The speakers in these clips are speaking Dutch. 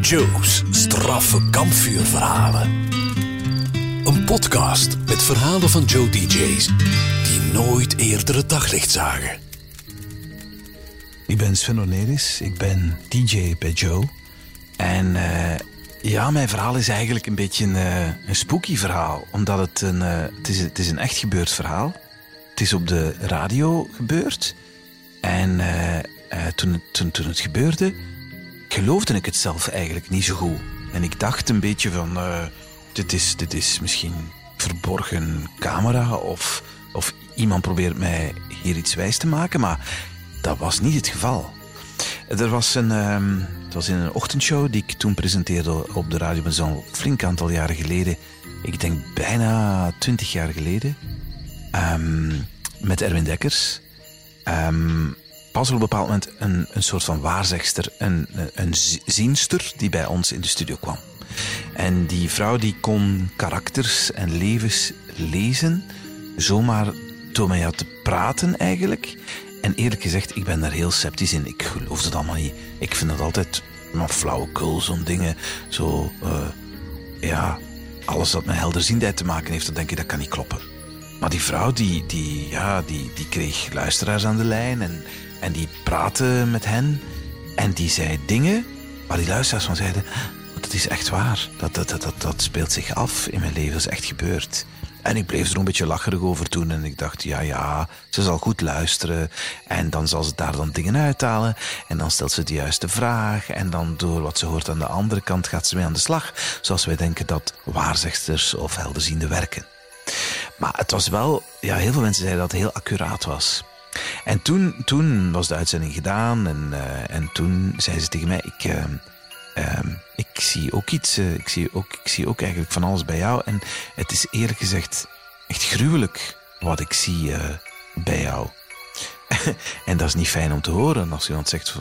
Joe's straffe kampvuurverhalen. Een podcast met verhalen van Joe DJ's die nooit eerder het daglicht zagen. Ik ben Sven Oneris, ik ben DJ bij Joe. En eh, ja, mijn verhaal is eigenlijk een beetje een, eh, een spooky verhaal. Omdat het een, eh, het, is, het is een echt gebeurd verhaal. Het is op de radio gebeurd. En toen, toen, toen het gebeurde, geloofde ik het zelf eigenlijk niet zo goed. En ik dacht een beetje van, dit, is, dit is misschien verborgen camera of, of iemand probeert mij hier iets wijs te maken. Maar dat was niet het geval. Er was een, um, het was in een ochtendshow die ik toen presenteerde op de radio, maar zo'n flink aantal jaren geleden. Ik denk bijna twintig jaar geleden. Um, met Erwin Dekkers. Um, pas op een bepaald moment een, een soort van waarzegster, een, een zienster die bij ons in de studio kwam. En die vrouw die kon karakters en levens lezen, zomaar door mij te praten eigenlijk. En eerlijk gezegd, ik ben daar heel sceptisch in. Ik geloof het allemaal niet. Ik vind dat altijd maar flauwekul, zo'n dingen. Zo, uh, ja, alles dat met helderziendheid te maken heeft, dan denk ik dat kan niet kloppen. Maar die vrouw, die, die, ja, die, die kreeg luisteraars aan de lijn en, en die praatte met hen. En die zei dingen waar die luisteraars van zeiden: dat is echt waar. Dat, dat, dat, dat, dat speelt zich af in mijn leven, dat is echt gebeurd. En ik bleef er een beetje lacherig over toen. En ik dacht, ja, ja, ze zal goed luisteren. En dan zal ze daar dan dingen uithalen. En dan stelt ze de juiste vraag. En dan door wat ze hoort aan de andere kant gaat ze mee aan de slag. Zoals wij denken dat waarzegsters of helderziende werken. Maar het was wel, ja, heel veel mensen zeiden dat het heel accuraat was. En toen, toen was de uitzending gedaan. En, uh, en toen zei ze tegen mij, ik... Uh, uh, ik zie ook iets, uh, ik, zie ook, ik zie ook eigenlijk van alles bij jou. En het is eerlijk gezegd echt gruwelijk wat ik zie uh, bij jou. en dat is niet fijn om te horen als iemand zegt: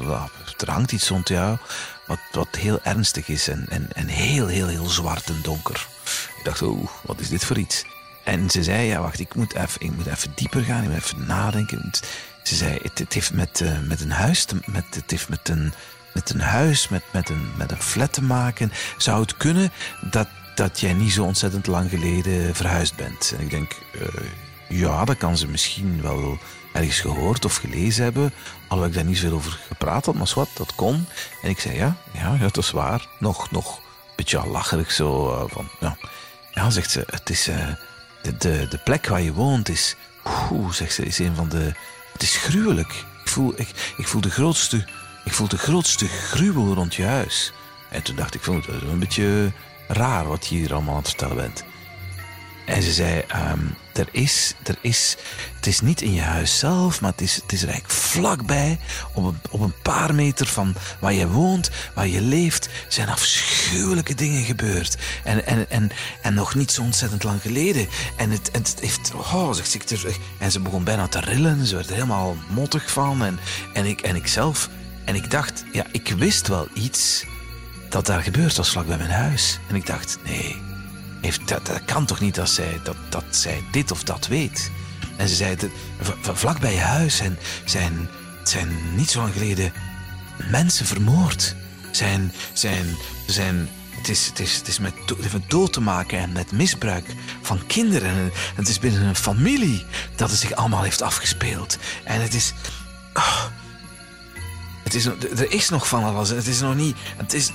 er hangt iets rond jou. Wat, wat heel ernstig is en, en, en heel, heel, heel zwart en donker. Ik dacht: oh, wat is dit voor iets? En ze zei: ja, wacht, ik moet even, ik moet even dieper gaan, ik moet even nadenken. Ze zei: het, heeft met, uh, met een huis, te, met, het heeft met een met een huis, met, met, een, met een flat te maken. Zou het kunnen dat, dat jij niet zo ontzettend lang geleden verhuisd bent? En ik denk, uh, ja, dat kan ze misschien wel ergens gehoord of gelezen hebben. Alhoewel ik daar niet zoveel over gepraat had, maar wat, dat kon. En ik zei, ja, ja, ja dat is waar. Nog, nog een beetje lacherig zo. Uh, van, ja. ja, zegt ze, het is, de, de, de plek waar je woont is, oeh, zegt ze, is een van de, het is gruwelijk. Ik voel, ik, ik voel de grootste ik voel de grootste gruwel rond je huis. En toen dacht ik, vond het een beetje raar wat je hier allemaal aan het vertellen bent. En ze zei, um, er is, er is, het is niet in je huis zelf, maar het is, het is er eigenlijk vlakbij, op een, op een paar meter van waar je woont, waar je leeft, zijn afschuwelijke dingen gebeurd. En, en, en, en nog niet zo ontzettend lang geleden. En het, het heeft, oh, zegt ze, en ze begon bijna te rillen, ze werd er helemaal mottig van. En, en, ik, en ik zelf en ik dacht, ja, ik wist wel iets dat daar gebeurd was vlak bij mijn huis. En ik dacht, nee, heeft, dat, dat kan toch niet dat zij, dat, dat zij dit of dat weet. En ze zei, vlak bij je huis zijn, zijn, zijn niet zo lang geleden mensen vermoord. Zijn, zijn, zijn, het, is, het, is, het is met, dood te maken en met misbruik van kinderen. En het is binnen een familie dat het zich allemaal heeft afgespeeld. En het is... Oh, het is, er is nog van alles. Het is nog niet. Het is,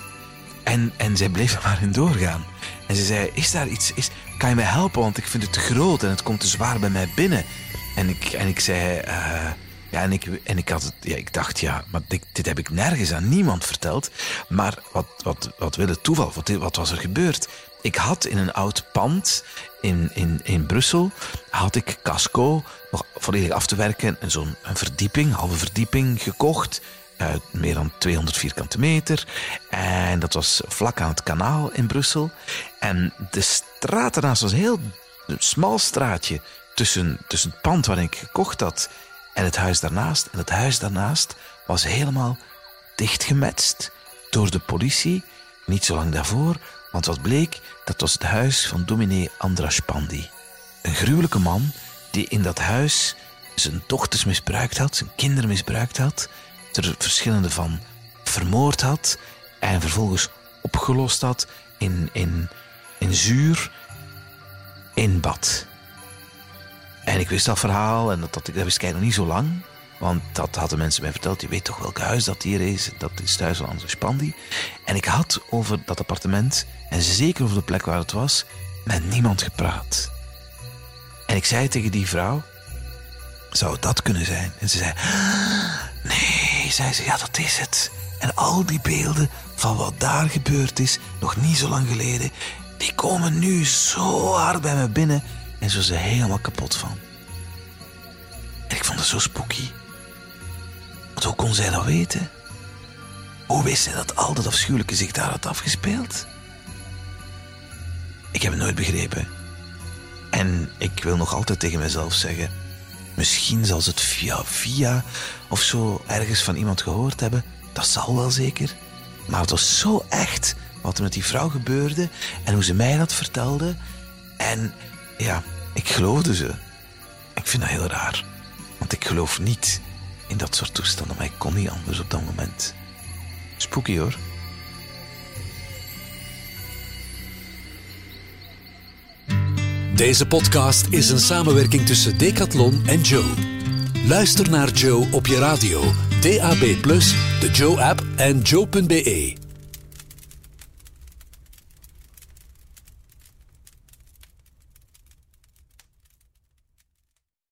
en, en zij bleef er maar in doorgaan. En ze zei: Is daar iets? Is, kan je mij helpen? Want ik vind het te groot en het komt te zwaar bij mij binnen. En ik, en ik zei: uh, Ja, en ik, en ik, had het, ja, ik dacht: Ja, maar dit, dit heb ik nergens aan niemand verteld. Maar wat, wat, wat wil het toeval? Wat, wat was er gebeurd? Ik had in een oud pand in, in, in Brussel had ik casco nog volledig af te werken en zo'n verdieping, halve verdieping gekocht uh, meer dan 200 vierkante meter. En dat was vlak aan het kanaal in Brussel. En de straat ernaast was een smal straatje tussen, tussen het pand waar ik gekocht had en het huis daarnaast. En het huis daarnaast was helemaal dichtgemetst door de politie. Niet zo lang daarvoor, want wat bleek, dat was het huis van dominee Andras Pandi. Een gruwelijke man die in dat huis zijn dochters misbruikt had, zijn kinderen misbruikt had er verschillende van vermoord had en vervolgens opgelost had in, in, in zuur in bad. En ik wist dat verhaal en dat, dat, dat wist ik nog niet zo lang. Want dat hadden mensen mij verteld. Je weet toch welk huis dat hier is. Dat is thuis van onze Spandi. En ik had over dat appartement, en zeker over de plek waar het was, met niemand gepraat. En ik zei tegen die vrouw, zou dat kunnen zijn? En ze zei, nee, zei ze, ja dat is het. En al die beelden van wat daar gebeurd is, nog niet zo lang geleden, die komen nu zo hard bij me binnen en zo ze helemaal kapot van. En ik vond het zo spooky. Want hoe kon zij dat weten? Hoe wist zij dat al dat afschuwelijke zich daar had afgespeeld? Ik heb het nooit begrepen. En ik wil nog altijd tegen mezelf zeggen: misschien zal ze het via via of zo ergens van iemand gehoord hebben. Dat zal wel zeker. Maar het was zo echt wat er met die vrouw gebeurde en hoe ze mij dat vertelde. En ja, ik geloofde ze. Ik vind dat heel raar. Want ik geloof niet in dat soort toestanden, maar ik kon niet anders op dat moment. Spooky hoor. Deze podcast is een samenwerking tussen Decathlon en Joe. Luister naar Joe op je radio, DAB+, de Joe-app en joe.be.